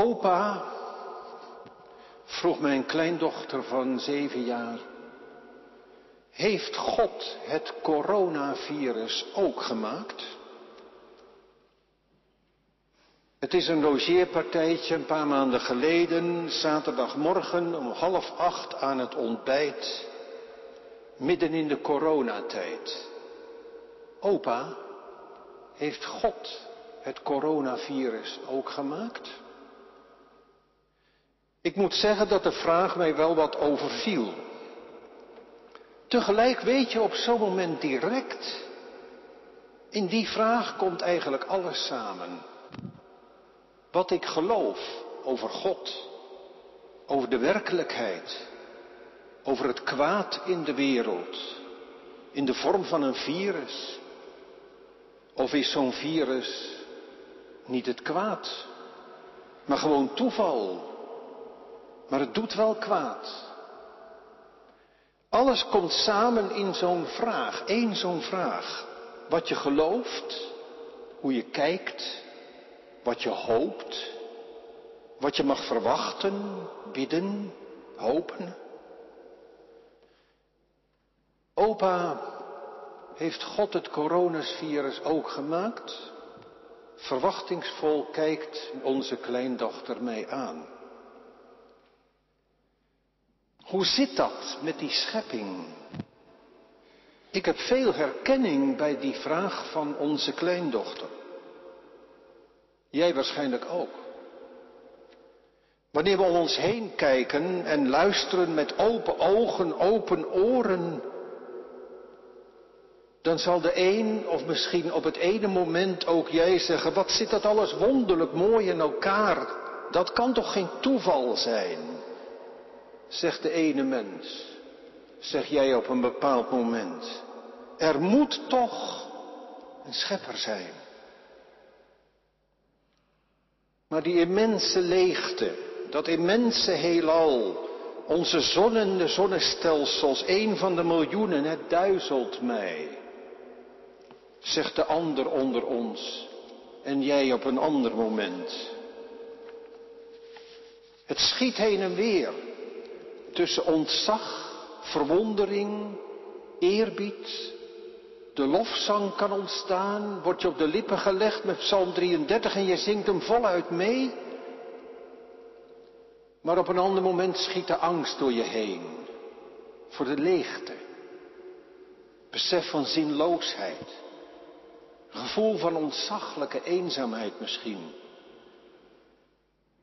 Opa, vroeg mijn kleindochter van zeven jaar, heeft God het coronavirus ook gemaakt? Het is een logeerpartijtje een paar maanden geleden, zaterdagmorgen om half acht aan het ontbijt, midden in de coronatijd. Opa, heeft God het coronavirus ook gemaakt? Ik moet zeggen dat de vraag mij wel wat overviel. Tegelijk weet je op zo'n moment direct, in die vraag komt eigenlijk alles samen. Wat ik geloof over God, over de werkelijkheid, over het kwaad in de wereld, in de vorm van een virus. Of is zo'n virus niet het kwaad, maar gewoon toeval? Maar het doet wel kwaad. Alles komt samen in zo'n vraag, één zo'n vraag. Wat je gelooft, hoe je kijkt, wat je hoopt, wat je mag verwachten, bidden, hopen. Opa, heeft God het coronavirus ook gemaakt? Verwachtingsvol kijkt onze kleindochter mij aan. Hoe zit dat met die schepping? Ik heb veel herkenning bij die vraag van onze kleindochter. Jij waarschijnlijk ook. Wanneer we om ons heen kijken en luisteren met open ogen, open oren, dan zal de een, of misschien op het ene moment ook jij zeggen, wat zit dat alles wonderlijk mooi in elkaar. Dat kan toch geen toeval zijn? Zegt de ene mens. Zeg jij op een bepaald moment. Er moet toch een schepper zijn. Maar die immense leegte, dat immense heelal, onze zon en de zonnestelsels, een van de miljoenen, het duizelt mij. Zegt de ander onder ons en jij op een ander moment. Het schiet heen en weer tussen ontzag, verwondering, eerbied. De lofzang kan ontstaan, wordt je op de lippen gelegd met Psalm 33 en je zingt hem voluit mee. Maar op een ander moment schiet de angst door je heen voor de leegte, besef van zinloosheid, gevoel van ontzaglijke eenzaamheid misschien.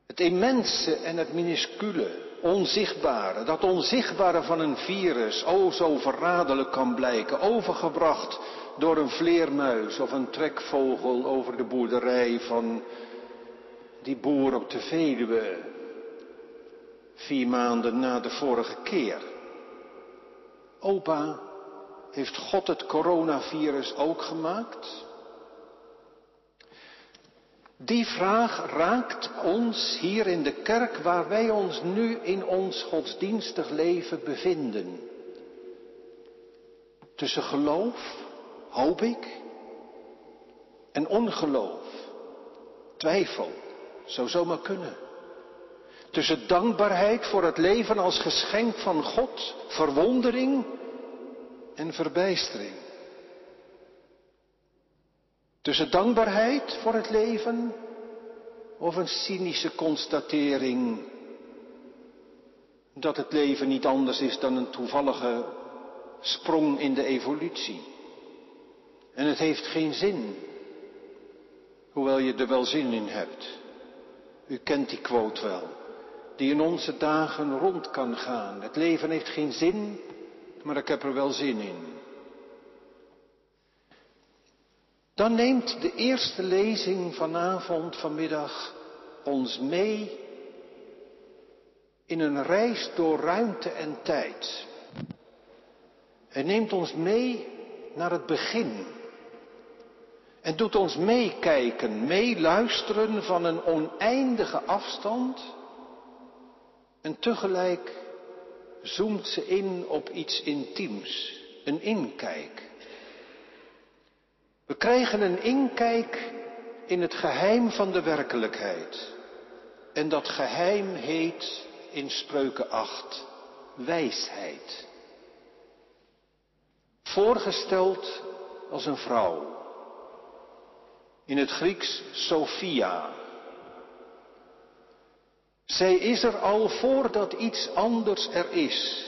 Het immense en het minuscule, onzichtbare, dat onzichtbare van een virus, o zo verraderlijk kan blijken, overgebracht door een vleermuis of een trekvogel over de boerderij van die boer op de Veluwe, vier maanden na de vorige keer. Opa, heeft God het coronavirus ook gemaakt? Die vraag raakt ons hier in de kerk waar wij ons nu in ons godsdienstig leven bevinden. Tussen geloof, hoop ik, en ongeloof, twijfel, zou zomaar kunnen. Tussen dankbaarheid voor het leven als geschenk van God, verwondering en verbijstering. Tussen dankbaarheid voor het leven of een cynische constatering dat het leven niet anders is dan een toevallige sprong in de evolutie. En het heeft geen zin, hoewel je er wel zin in hebt. U kent die quote wel, die in onze dagen rond kan gaan. Het leven heeft geen zin, maar ik heb er wel zin in. Dan neemt de eerste lezing vanavond, vanmiddag, ons mee in een reis door ruimte en tijd. Hij neemt ons mee naar het begin. En doet ons meekijken, meeluisteren van een oneindige afstand. En tegelijk zoomt ze in op iets intiems, een inkijk. We krijgen een inkijk in het geheim van de werkelijkheid En dat geheim heet in Spreuken 8 wijsheid. Voorgesteld als een vrouw. In het Grieks Sophia. Zij is er al voordat iets anders er is.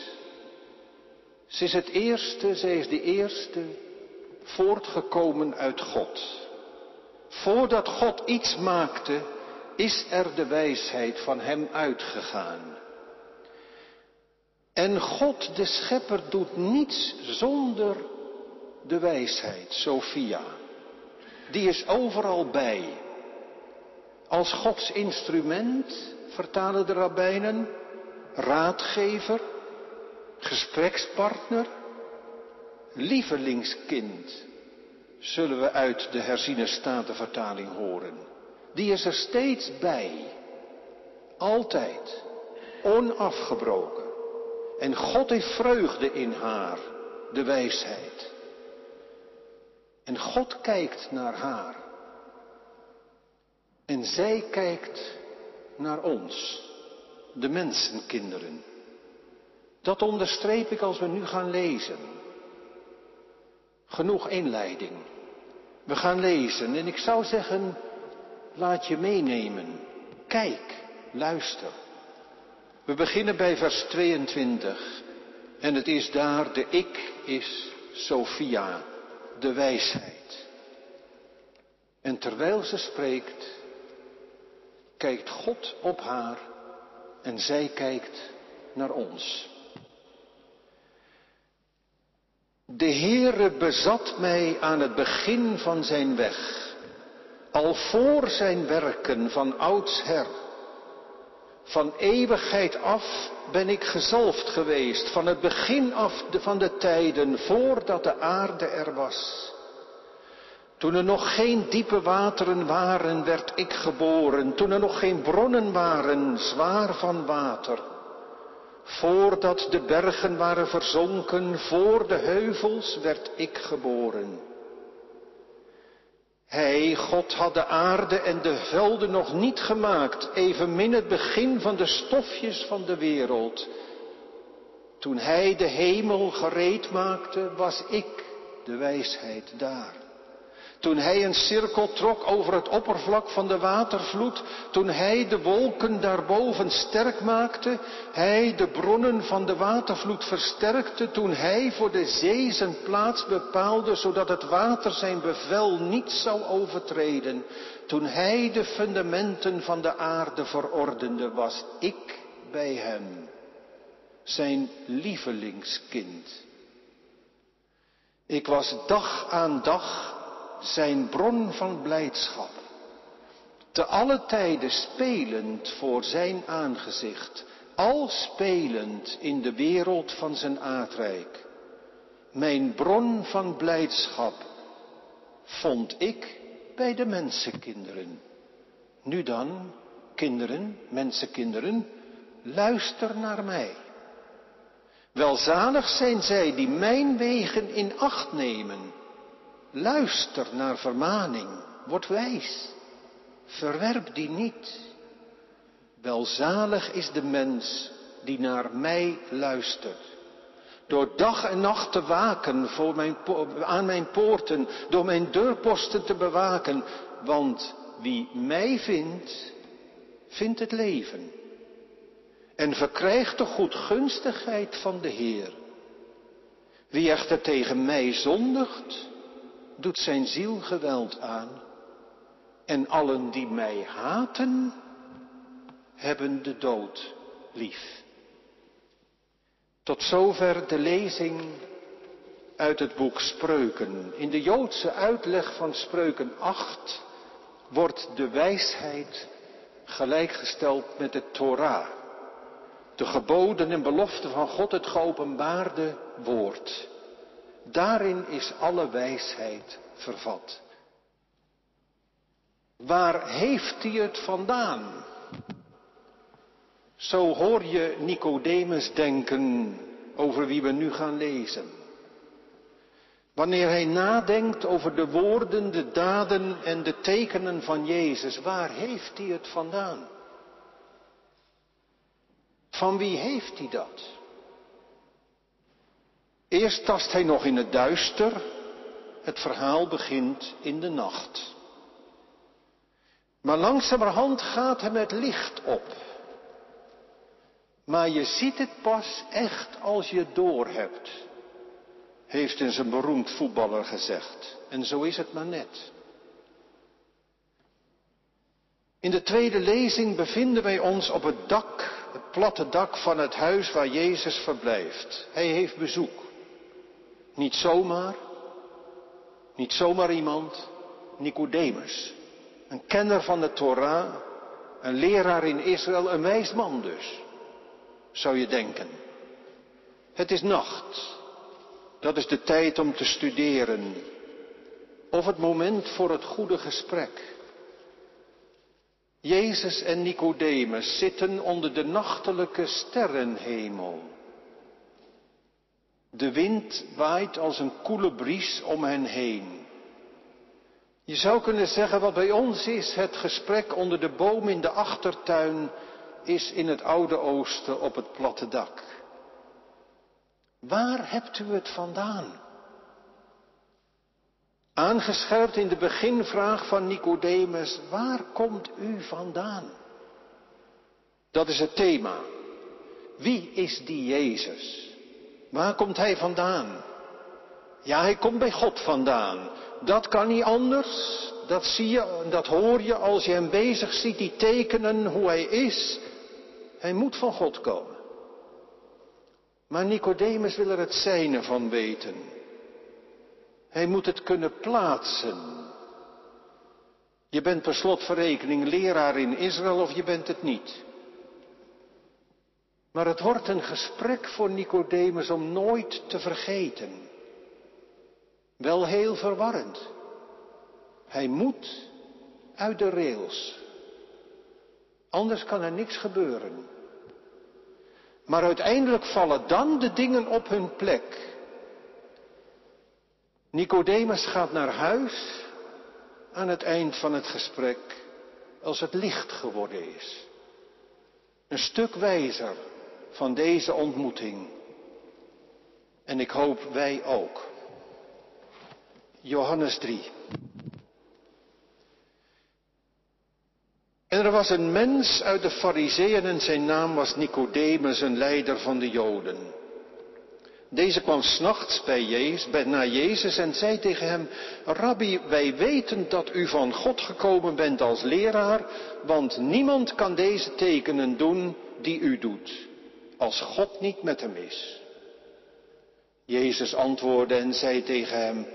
Ze is het eerste, zij is de eerste voortgekomen uit God. Voordat God iets maakte, is er de wijsheid van Hem uitgegaan. En God, de Schepper, doet niets zonder de wijsheid, Sophia. Die is overal bij. Als Gods instrument, vertalen de rabbijnen, raadgever, gesprekspartner, lievelingskind, zullen we uit de herziene statenvertaling horen. Die is er steeds bij, altijd, onafgebroken. En God heeft vreugde in haar, de wijsheid. En God kijkt naar haar. En zij kijkt naar ons, de mensenkinderen. Dat onderstreep ik als we nu gaan lezen. Genoeg inleiding. We gaan lezen en ik zou zeggen, laat je meenemen. Kijk, luister. We beginnen bij vers 22 en het is daar de ik is Sophia, de wijsheid. En terwijl ze spreekt, kijkt God op haar en zij kijkt naar ons. De Heere bezat mij aan het begin van zijn weg, al voor zijn werken van oudsher. Van eeuwigheid af ben ik gezalfd geweest, van het begin af van de tijden, voordat de aarde er was. Toen er nog geen diepe wateren waren, werd ik geboren. Toen er nog geen bronnen waren, zwaar van water. Voordat de bergen waren verzonken, voor de heuvels werd ik geboren. Hij, God, had de aarde en de velden nog niet gemaakt, evenmin het begin van de stofjes van de wereld. Toen hij de hemel gereed maakte, was ik de wijsheid daar. Toen hij een cirkel trok over het oppervlak van de watervloed, toen hij de wolken daarboven sterk maakte, hij de bronnen van de watervloed versterkte, toen hij voor de zee zijn plaats bepaalde, zodat het water zijn bevel niet zou overtreden, toen hij de fundamenten van de aarde verordende, was ik bij hem, zijn lievelingskind. Ik was dag aan dag zijn bron van blijdschap. Te alle tijden spelend voor zijn aangezicht, al spelend in de wereld van zijn aardrijk. Mijn bron van blijdschap vond ik bij de mensenkinderen. Nu dan, kinderen, mensenkinderen, luister naar mij. Welzalig zijn zij die mijn wegen in acht nemen Luister naar vermaning, word wijs, verwerp die niet. Welzalig is de mens die naar mij luistert. Door dag en nacht te waken voor mijn, aan mijn poorten, door mijn deurposten te bewaken, want wie mij vindt, vindt het leven en verkrijgt de goedgunstigheid van de Heer. Wie echter tegen mij zondigt, doet zijn ziel geweld aan. En allen die mij haten, hebben de dood lief. Tot zover de lezing uit het boek Spreuken. In de Joodse uitleg van Spreuken 8 wordt de wijsheid gelijkgesteld met de Torah. De geboden en beloften van God, het geopenbaarde woord. Daarin is alle wijsheid vervat. Waar heeft hij het vandaan? Zo hoor je Nicodemus denken over wie we nu gaan lezen. Wanneer hij nadenkt over de woorden, de daden en de tekenen van Jezus, waar heeft hij het vandaan? Van wie heeft hij dat? Eerst tast hij nog in het duister, het verhaal begint in de nacht. Maar langzamerhand gaat hem het licht op. Maar je ziet het pas echt als je doorhebt, heeft eens een beroemd voetballer gezegd. En zo is het maar net. In de tweede lezing bevinden wij ons op het dak, het platte dak van het huis waar Jezus verblijft. Hij heeft bezoek. Niet zomaar, niet zomaar iemand, Nicodemus. Een kenner van de Torah, een leraar in Israël, een wijs man dus, zou je denken. Het is nacht. Dat is de tijd om te studeren. Of het moment voor het goede gesprek. Jezus en Nicodemus zitten onder de nachtelijke sterrenhemel. De wind waait als een koele bries om hen heen. Je zou kunnen zeggen wat bij ons is het gesprek onder de boom in de achtertuin is in het Oude Oosten op het platte dak. Waar hebt u het vandaan? Aangescherpt in de beginvraag van Nicodemus, waar komt u vandaan? Dat is het thema. Wie is die Jezus? Waar komt hij vandaan? Ja, hij komt bij God vandaan. Dat kan niet anders. Dat zie je, dat hoor je als je hem bezig ziet, die tekenen, hoe hij is. Hij moet van God komen. Maar Nicodemus wil er het zijne van weten. Hij moet het kunnen plaatsen. Je bent per slotverrekening leraar in Israël of je bent het niet. Maar het wordt een gesprek voor Nicodemus om nooit te vergeten. Wel heel verwarrend. Hij moet uit de rails. Anders kan er niks gebeuren. Maar uiteindelijk vallen dan de dingen op hun plek. Nicodemus gaat naar huis aan het eind van het gesprek als het licht geworden is. Een stuk wijzer van deze ontmoeting. En ik hoop wij ook. Johannes 3. En er was een mens uit de Fariseeën en zijn naam was Nicodemus, een leider van de Joden. Deze kwam s'nachts bij Jezus, bij, naar Jezus en zei tegen hem, Rabbi, wij weten dat u van God gekomen bent als leraar, want niemand kan deze tekenen doen die u doet, als God niet met hem is. Jezus antwoordde en zei tegen hem,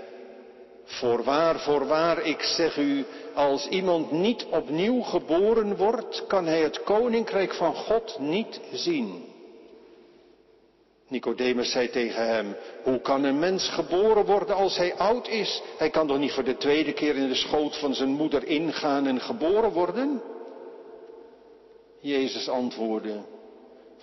Voorwaar, voorwaar, ik zeg u, als iemand niet opnieuw geboren wordt, kan hij het koninkrijk van God niet zien. Nicodemus zei tegen hem, hoe kan een mens geboren worden als hij oud is? Hij kan toch niet voor de tweede keer in de schoot van zijn moeder ingaan en geboren worden? Jezus antwoordde,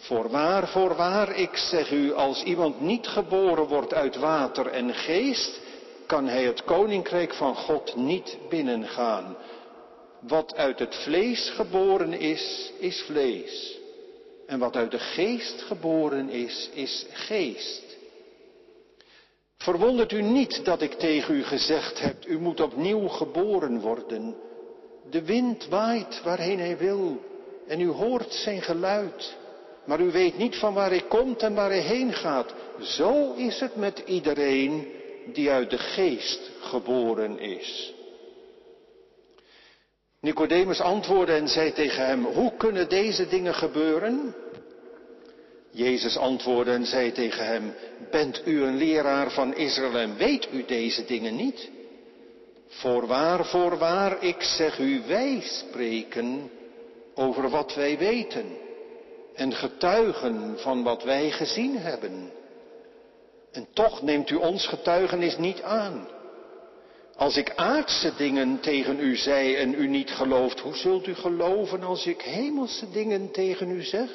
voorwaar, voorwaar, ik zeg u, als iemand niet geboren wordt uit water en geest, kan hij het koninkrijk van God niet binnengaan. Wat uit het vlees geboren is, is vlees. En wat uit de geest geboren is, is geest. Verwondert u niet dat ik tegen u gezegd heb, u moet opnieuw geboren worden. De wind waait waarheen hij wil en u hoort zijn geluid, maar u weet niet van waar hij komt en waar hij heen gaat. Zo is het met iedereen die uit de geest geboren is. Nicodemus antwoordde en zei tegen hem, hoe kunnen deze dingen gebeuren? Jezus antwoordde en zei tegen hem, bent u een leraar van Israël en weet u deze dingen niet? Voorwaar, voorwaar, ik zeg u, wij spreken over wat wij weten en getuigen van wat wij gezien hebben. En toch neemt u ons getuigenis niet aan. Als ik aardse dingen tegen u zei en u niet gelooft, hoe zult u geloven als ik hemelse dingen tegen u zeg?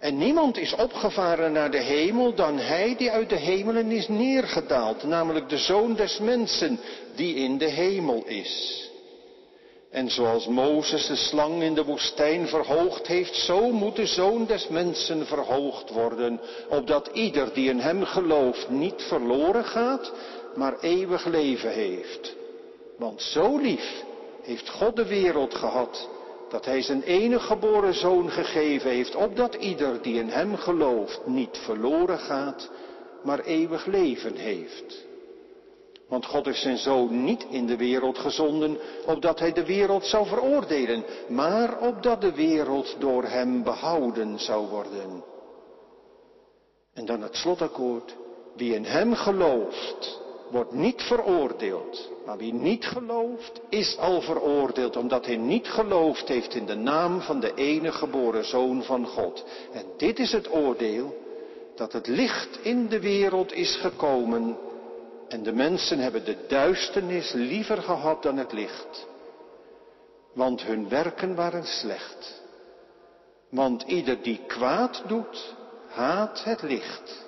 En niemand is opgevaren naar de hemel dan hij die uit de hemelen is neergedaald, namelijk de zoon des mensen die in de hemel is. En zoals Mozes de slang in de woestijn verhoogd heeft, zo moet de zoon des mensen verhoogd worden, opdat ieder die in hem gelooft niet verloren gaat, maar eeuwig leven heeft. Want zo lief heeft God de wereld gehad, dat hij zijn enige geboren zoon gegeven heeft, opdat ieder die in hem gelooft niet verloren gaat, maar eeuwig leven heeft. Want God heeft zijn zoon niet in de wereld gezonden, opdat hij de wereld zou veroordelen, maar opdat de wereld door hem behouden zou worden. En dan het slotakkoord. Wie in hem gelooft, wordt niet veroordeeld. Maar wie niet gelooft, is al veroordeeld, omdat hij niet geloofd heeft in de naam van de enige geboren Zoon van God. En dit is het oordeel, dat het licht in de wereld is gekomen en de mensen hebben de duisternis liever gehad dan het licht. Want hun werken waren slecht. Want ieder die kwaad doet, haat het licht.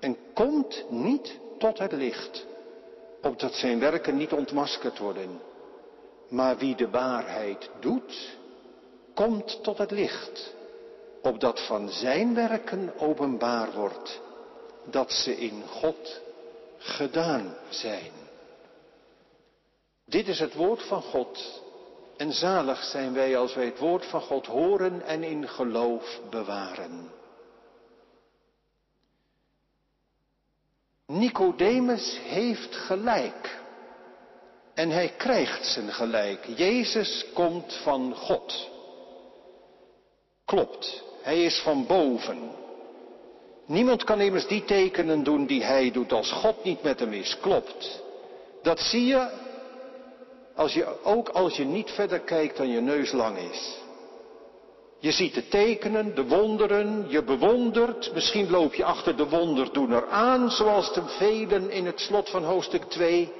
En komt niet tot het licht, opdat zijn werken niet ontmaskerd worden. Maar wie de waarheid doet, komt tot het licht, opdat van zijn werken openbaar wordt dat ze in God gedaan zijn. Dit is het woord van God. En zalig zijn wij als wij het woord van God horen en in geloof bewaren. Nicodemus heeft gelijk. En hij krijgt zijn gelijk. Jezus komt van God. Klopt, hij is van boven. Niemand kan immers die tekenen doen die hij doet als God niet met hem is. Klopt. Dat zie je, als je ook als je niet verder kijkt dan je neus lang is. Je ziet de tekenen, de wonderen, je bewondert, misschien loop je achter de wonderdoener aan, zoals de velen in het slot van hoofdstuk 2,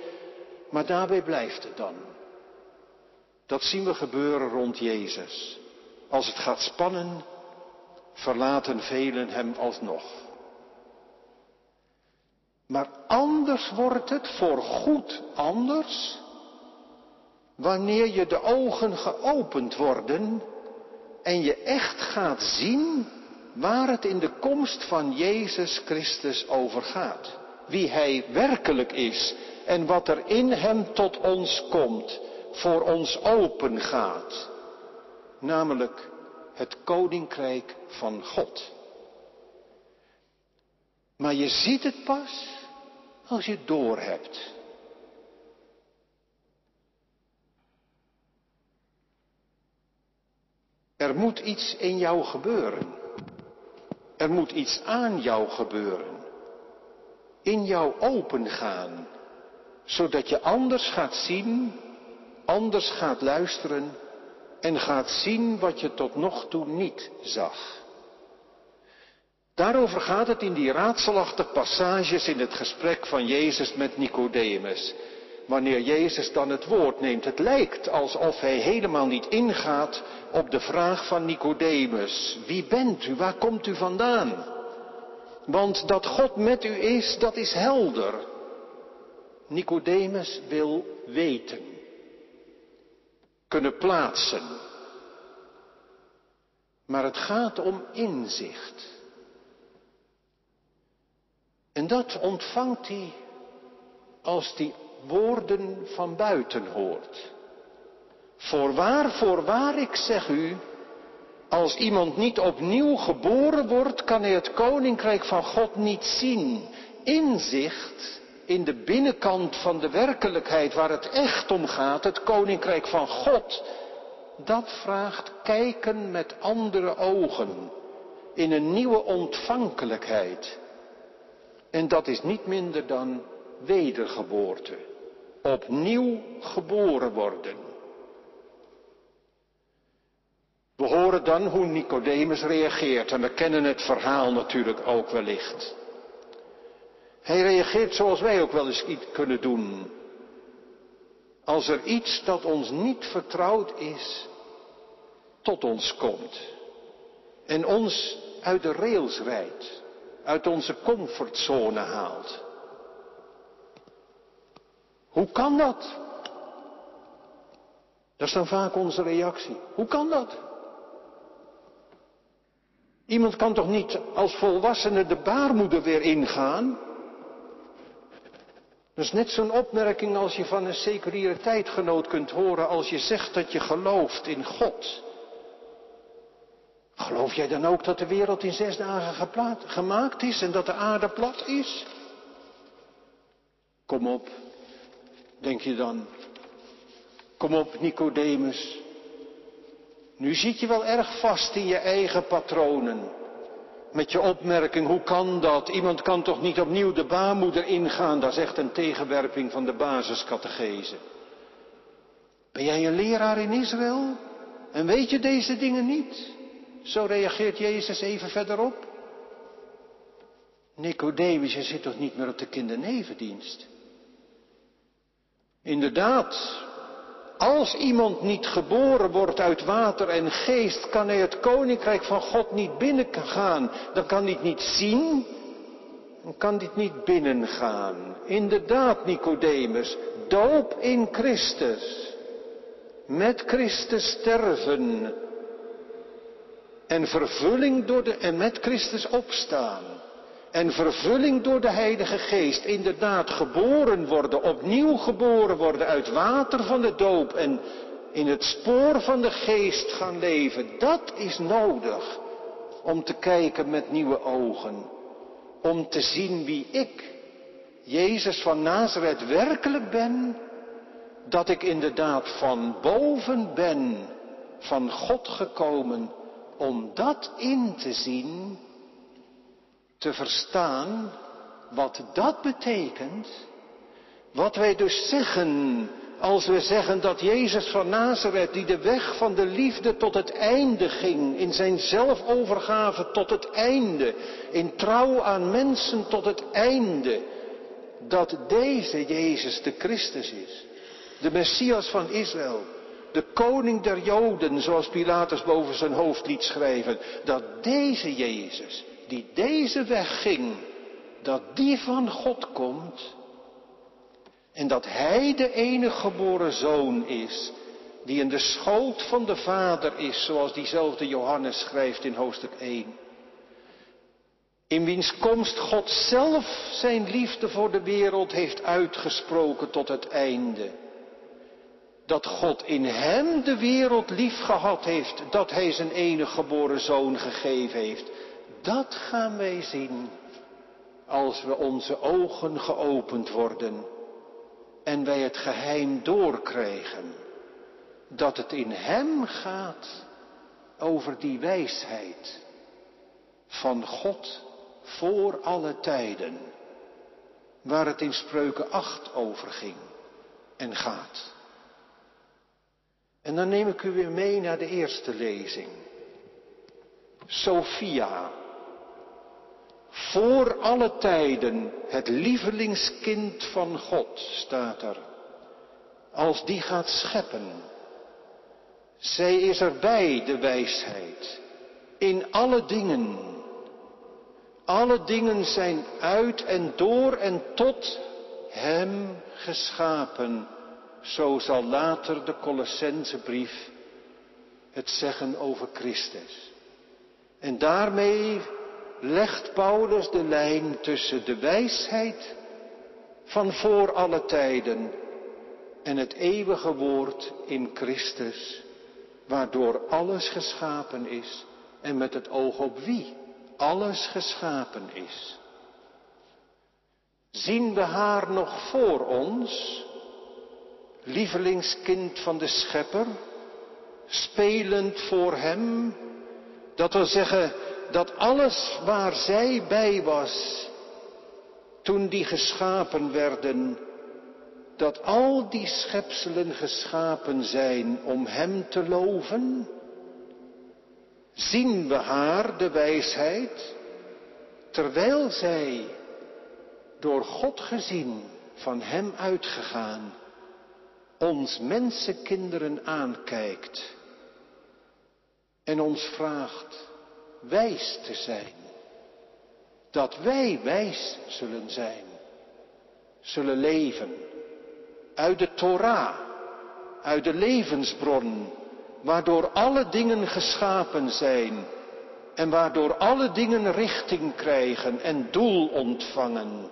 maar daarbij blijft het dan. Dat zien we gebeuren rond Jezus. Als het gaat spannen, verlaten velen hem alsnog. Maar anders wordt het voor goed anders wanneer je de ogen geopend worden en je echt gaat zien waar het in de komst van Jezus Christus over gaat. Wie Hij werkelijk is en wat er in Hem tot ons komt, voor ons open gaat. Namelijk het koninkrijk van God. Maar je ziet het pas als je het doorhebt. Er moet iets in jou gebeuren. Er moet iets aan jou gebeuren. In jou opengaan. Zodat je anders gaat zien, anders gaat luisteren en gaat zien wat je tot nog toe niet zag. Daarover gaat het in die raadselachtige passages in het gesprek van Jezus met Nicodemus. Wanneer Jezus dan het woord neemt, het lijkt alsof hij helemaal niet ingaat op de vraag van Nicodemus. Wie bent u? Waar komt u vandaan? Want dat God met u is, dat is helder. Nicodemus wil weten kunnen plaatsen. Maar het gaat om inzicht. En dat ontvangt hij als hij woorden van buiten hoort. Voorwaar, voorwaar, ik zeg u, als iemand niet opnieuw geboren wordt, kan hij het koninkrijk van God niet zien. Inzicht in de binnenkant van de werkelijkheid waar het echt om gaat, het koninkrijk van God, dat vraagt kijken met andere ogen, in een nieuwe ontvankelijkheid. En dat is niet minder dan wedergeboorte, opnieuw geboren worden. We horen dan hoe Nicodemus reageert en we kennen het verhaal natuurlijk ook wellicht. Hij reageert zoals wij ook wel eens iets kunnen doen. Als er iets dat ons niet vertrouwd is, tot ons komt. En ons uit de rails rijdt, uit onze comfortzone haalt. Hoe kan dat? Dat is dan vaak onze reactie. Hoe kan dat? Iemand kan toch niet als volwassene de baarmoeder weer ingaan? Dat is net zo'n opmerking als je van een seculiere tijdgenoot kunt horen als je zegt dat je gelooft in God. Geloof jij dan ook dat de wereld in zes dagen gemaakt is en dat de aarde plat is? Kom op, denk je dan. Kom op, Nicodemus. Nu zit je wel erg vast in je eigen patronen. Met je opmerking, hoe kan dat? Iemand kan toch niet opnieuw de baarmoeder ingaan? Dat is echt een tegenwerping van de basiscategese. Ben jij een leraar in Israël? En weet je deze dingen niet? Zo reageert Jezus even verderop. Nicodemus, je zit toch niet meer op de kindernevendienst? Inderdaad, als iemand niet geboren wordt uit water en geest, kan hij het koninkrijk van God niet binnengaan. Dan kan hij het niet zien, dan kan dit niet binnengaan. Inderdaad, Nicodemus, doop in Christus. Met Christus sterven. En vervulling door de, en met Christus opstaan. En vervulling door de Heilige Geest, inderdaad geboren worden, opnieuw geboren worden uit water van de doop en in het spoor van de Geest gaan leven, dat is nodig om te kijken met nieuwe ogen. Om te zien wie ik, Jezus van Nazareth, werkelijk ben. Dat ik inderdaad van boven ben, van God gekomen, om dat in te zien te verstaan wat dat betekent. Wat wij dus zeggen als we zeggen dat Jezus van Nazareth, die de weg van de liefde tot het einde ging, in zijn zelfovergave tot het einde, in trouw aan mensen tot het einde, dat deze Jezus de Christus is, de Messias van Israël, de koning der Joden, zoals Pilatus boven zijn hoofd liet schrijven, dat deze Jezus die deze weg ging, dat die van God komt en dat Hij de enige geboren zoon is, die in de schoot van de Vader is, zoals diezelfde Johannes schrijft in hoofdstuk 1. In wiens komst God zelf zijn liefde voor de wereld heeft uitgesproken tot het einde. Dat God in hem de wereld lief gehad heeft, dat hij zijn enige geboren zoon gegeven heeft. Dat gaan wij zien als we onze ogen geopend worden en wij het geheim doorkrijgen. Dat het in Hem gaat over die wijsheid van God voor alle tijden, waar het in Spreuken 8 over ging en gaat. En dan neem ik u weer mee naar de eerste lezing. Sophia, voor alle tijden het lievelingskind van God, staat er. Als die gaat scheppen. Zij is erbij, de wijsheid. In alle dingen. Alle dingen zijn uit en door en tot Hem geschapen. Zo zal later de Colossensebrief het zeggen over Christus. En daarmee legt Paulus de lijn tussen de wijsheid van voor alle tijden en het eeuwige woord in Christus, waardoor alles geschapen is en met het oog op wie alles geschapen is. Zien we haar nog voor ons, lievelingskind van de Schepper, spelend voor Hem, dat wil zeggen, dat alles waar zij bij was, toen die geschapen werden, dat al die schepselen geschapen zijn om Hem te loven? Zien we haar, de wijsheid, terwijl zij door God gezien, van Hem uitgegaan, ons mensenkinderen aankijkt en ons vraagt, wijs te zijn. Dat wij wijs zullen zijn, zullen leven uit de Torah, uit de levensbron, waardoor alle dingen geschapen zijn en waardoor alle dingen richting krijgen en doel ontvangen.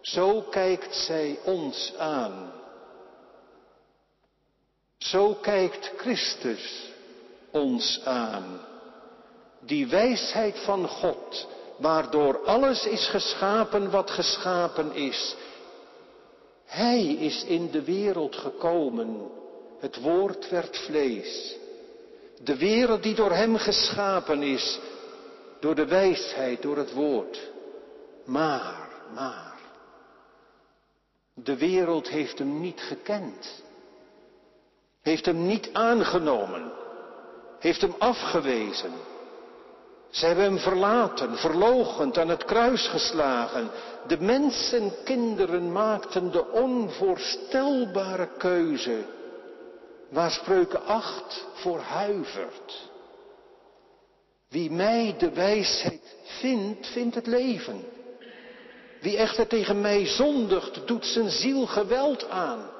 Zo kijkt zij ons aan. Zo kijkt Christus ons aan. Die wijsheid van God, waardoor alles is geschapen wat geschapen is. Hij is in de wereld gekomen. Het woord werd vlees. De wereld die door hem geschapen is, door de wijsheid, door het woord. Maar, maar, de wereld heeft hem niet gekend. Heeft hem niet aangenomen. Heeft hem afgewezen. Ze hebben hem verlaten, verlogend, aan het kruis geslagen. De mensen, kinderen maakten de onvoorstelbare keuze waar spreuken acht voor huivert. Wie mij de wijsheid vindt, vindt het leven. Wie echter tegen mij zondigt, doet zijn ziel geweld aan.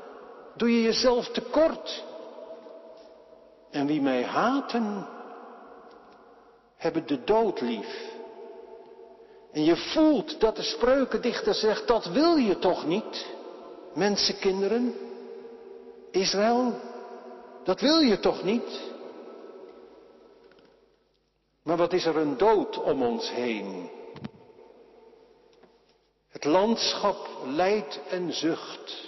Doe je jezelf tekort. En wie mij haten, hebben de dood lief. En je voelt dat de spreukendichter zegt, dat wil je toch niet, mensenkinderen? Israël, dat wil je toch niet? Maar wat is er een dood om ons heen? Het landschap lijdt en zucht.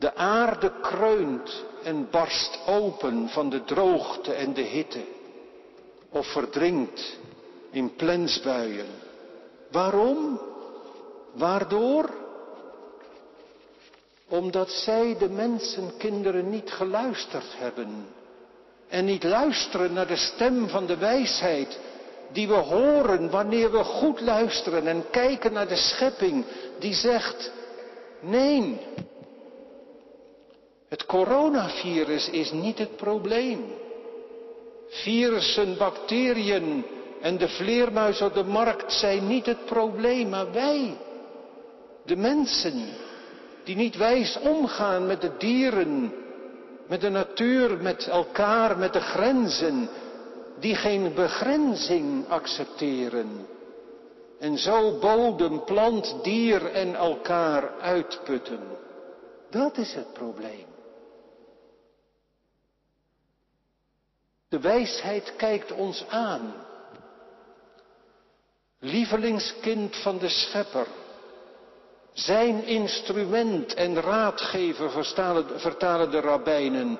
De aarde kreunt en barst open van de droogte en de hitte. Of verdrinkt in plensbuien. Waarom? Waardoor? Omdat zij de mensenkinderen niet geluisterd hebben. En niet luisteren naar de stem van de wijsheid die we horen wanneer we goed luisteren en kijken naar de schepping die zegt, nee, het coronavirus is niet het probleem. Virussen, bacteriën en de vleermuis op de markt zijn niet het probleem, maar wij, de mensen, die niet wijs omgaan met de dieren, met de natuur, met elkaar, met de grenzen, die geen begrenzing accepteren. En zo bodem, plant, dier en elkaar uitputten. Dat is het probleem. De wijsheid kijkt ons aan. Lievelingskind van de Schepper. Zijn instrument en raadgever vertalen de rabbijnen.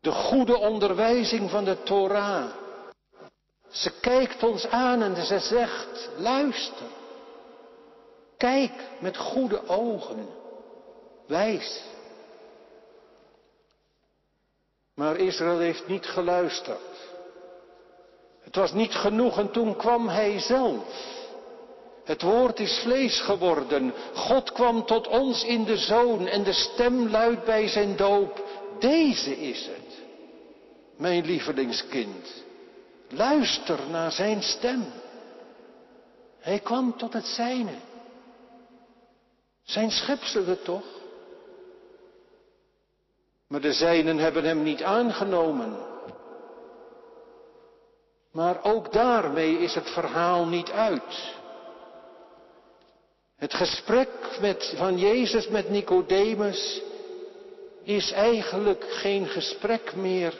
De goede onderwijzing van de Torah. Ze kijkt ons aan en ze zegt, luister. Kijk met goede ogen. Wijs. Maar Israël heeft niet geluisterd. Het was niet genoeg en toen kwam hij zelf. Het woord is vlees geworden. God kwam tot ons in de zoon en de stem luidt bij zijn doop. Deze is het, mijn lievelingskind. Luister naar zijn stem. Hij kwam tot het zijne. Zijn schepselen toch? Maar de zijnen hebben hem niet aangenomen. Maar ook daarmee is het verhaal niet uit. Het gesprek met, van Jezus met Nicodemus is eigenlijk geen gesprek meer,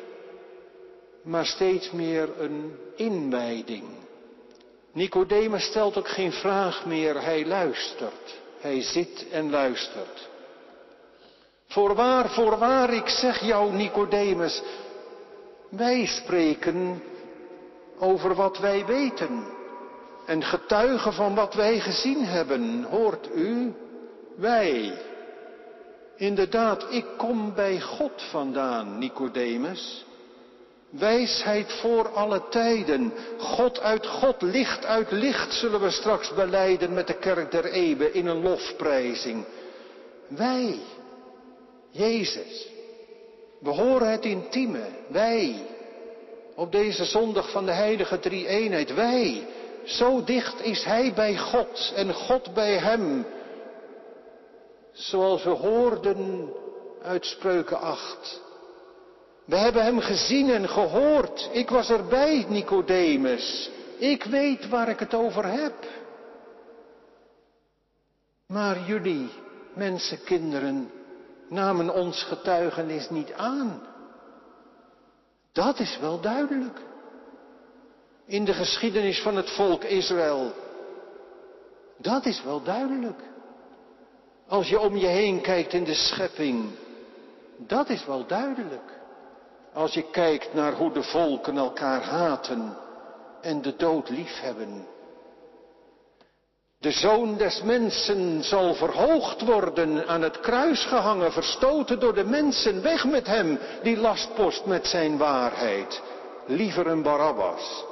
maar steeds meer een inwijding. Nicodemus stelt ook geen vraag meer, hij luistert. Hij zit en luistert. Voorwaar, voorwaar, ik zeg jou, Nicodemus, wij spreken over wat wij weten en getuigen van wat wij gezien hebben. Hoort u? Wij. Inderdaad, ik kom bij God vandaan, Nicodemus. Wijsheid voor alle tijden. God uit God, licht uit licht zullen we straks beleiden met de kerk der eeuwen in een lofprijzing. Wij, Jezus. We horen het intieme. Wij. Op deze zondag van de heilige drie-eenheid. Wij. Zo dicht is Hij bij God en God bij Hem. Zoals we hoorden uit Spreuken 8. We hebben hem gezien en gehoord. Ik was erbij, Nicodemus. Ik weet waar ik het over heb. Maar jullie, mensenkinderen, namen ons getuigenis niet aan. Dat is wel duidelijk. In de geschiedenis van het volk Israël. Dat is wel duidelijk. Als je om je heen kijkt in de schepping. Dat is wel duidelijk. Als je kijkt naar hoe de volken elkaar haten en de dood liefhebben. De zoon des mensen zal verhoogd worden, aan het kruis gehangen, verstoten door de mensen. Weg met hem, die lastpost met zijn waarheid. Liever een Barabbas.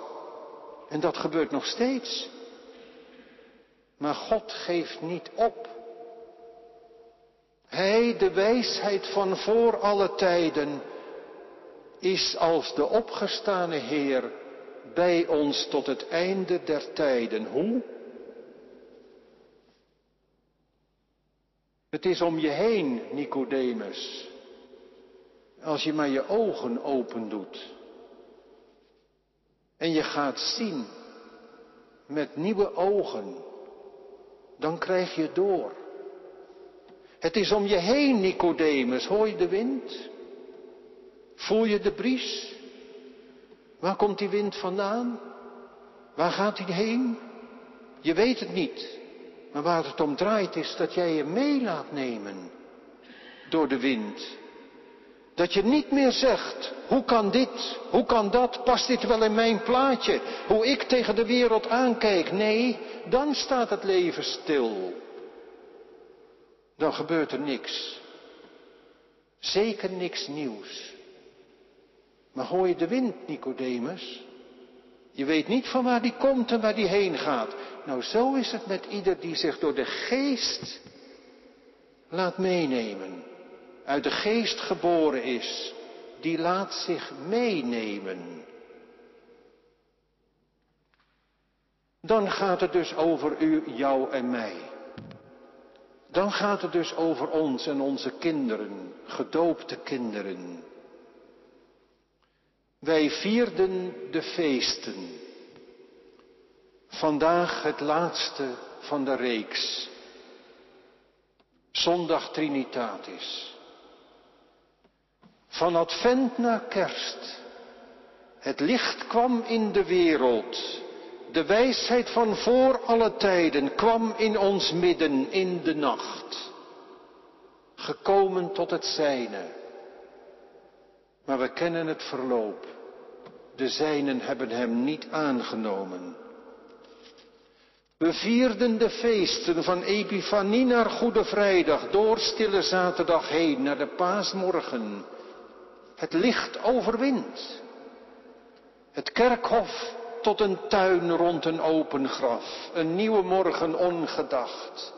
En dat gebeurt nog steeds. Maar God geeft niet op. Hij, de wijsheid van voor alle tijden, is als de opgestane Heer bij ons tot het einde der tijden. Hoe? Het is om je heen, Nicodemus. Als je maar je ogen open doet. En je gaat zien met nieuwe ogen. Dan krijg je door. Het is om je heen, Nicodemus. Hoor je de wind? Voel je de bries? Waar komt die wind vandaan? Waar gaat hij heen? Je weet het niet. Maar waar het om draait is dat jij je mee laat nemen door de wind. Dat je niet meer zegt, hoe kan dit, hoe kan dat, past dit wel in mijn plaatje, hoe ik tegen de wereld aankijk. Nee, dan staat het leven stil. Dan gebeurt er niks. Zeker niks nieuws. Maar hoor je de wind, Nicodemus? Je weet niet van waar die komt en waar die heen gaat. Nou, zo is het met ieder die zich door de geest laat meenemen. Uit de geest geboren is. Die laat zich meenemen. Dan gaat het dus over u, jou en mij. Dan gaat het dus over ons en onze kinderen, gedoopte kinderen. Wij vierden de feesten. Vandaag het laatste van de reeks. Zondag Trinitatis. Van Advent naar Kerst. Het licht kwam in de wereld. De wijsheid van voor alle tijden kwam in ons midden in de nacht. Gekomen tot het zijne maar we kennen het verloop. De zijnen hebben hem niet aangenomen. We vierden de feesten van Epifanie naar Goede Vrijdag, door Stille Zaterdag heen naar de Paasmorgen. Het licht overwint. Het kerkhof tot een tuin rond een open graf, een nieuwe morgen ongedacht.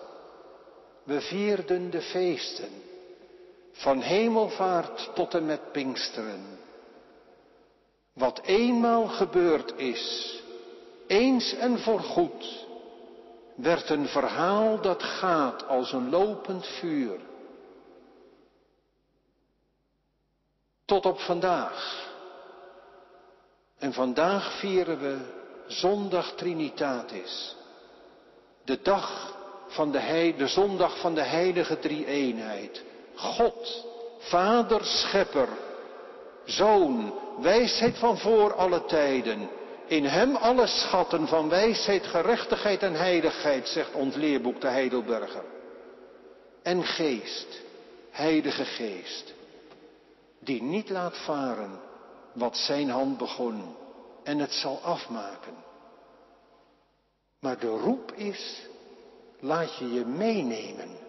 We vierden de feesten. Van hemelvaart tot en met Pinksteren. Wat eenmaal gebeurd is, eens en voorgoed, werd een verhaal dat gaat als een lopend vuur. Tot op vandaag. En vandaag vieren we zondag Trinitatis. De dag van de, de zondag van de heilige drie-eenheid. God, Vader, Schepper, Zoon, wijsheid van voor alle tijden. In Hem alle schatten van wijsheid, gerechtigheid en heiligheid, zegt ons leerboek de Heidelberger. En Geest, Heilige Geest, die niet laat varen wat Zijn hand begon en het zal afmaken. Maar de roep is, laat je je meenemen.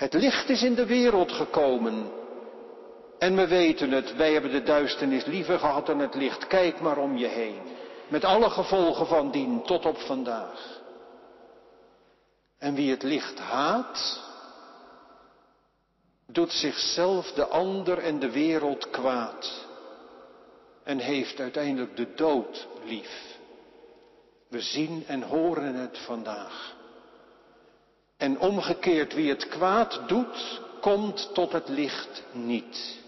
Het licht is in de wereld gekomen. En we weten het, wij hebben de duisternis liever gehad dan het licht. Kijk maar om je heen. Met alle gevolgen van dien tot op vandaag. En wie het licht haat, doet zichzelf, de ander en de wereld kwaad. En heeft uiteindelijk de dood lief. We zien en horen het vandaag. En omgekeerd, wie het kwaad doet, komt tot het licht niet.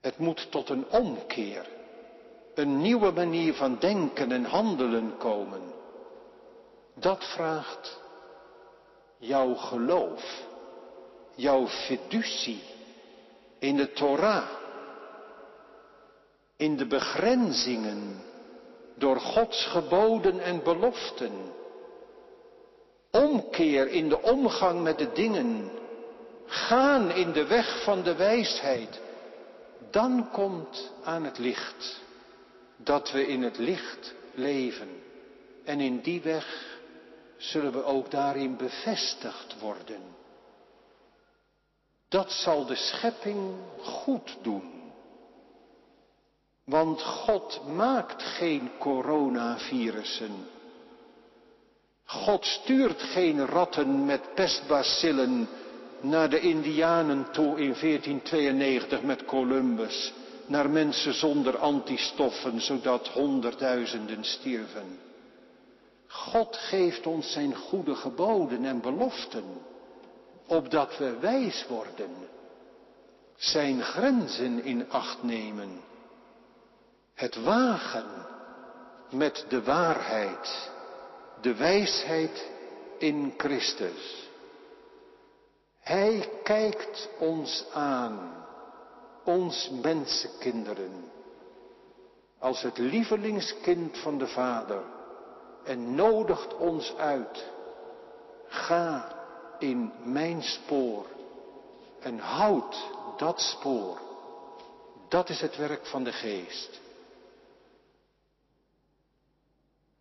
Het moet tot een omkeer, een nieuwe manier van denken en handelen komen. Dat vraagt jouw geloof, jouw fiducie in de Torah, in de begrenzingen door Gods geboden en beloften. Omkeer in de omgang met de dingen. Gaan in de weg van de wijsheid. Dan komt aan het licht dat we in het licht leven. En in die weg zullen we ook daarin bevestigd worden. Dat zal de schepping goed doen. Want God maakt geen coronavirussen. God stuurt geen ratten met pestbacillen naar de Indianen toe in 1492 met Columbus, naar mensen zonder antistoffen, zodat honderdduizenden stierven. God geeft ons zijn goede geboden en beloften, opdat we wijs worden, zijn grenzen in acht nemen het wagen met de waarheid, de wijsheid in Christus. Hij kijkt ons aan, ons mensenkinderen, als het lievelingskind van de Vader en nodigt ons uit. Ga in mijn spoor en houd dat spoor. Dat is het werk van de geest.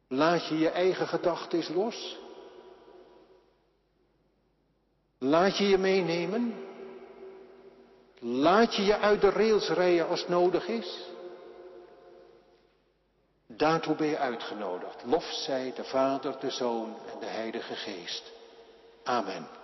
Laat je je eigen gedachten los? Laat je je meenemen? Laat je je uit de rails rijden als nodig is? Daartoe ben je uitgenodigd. Lof zij de Vader, de Zoon en de Heilige Geest. Amen.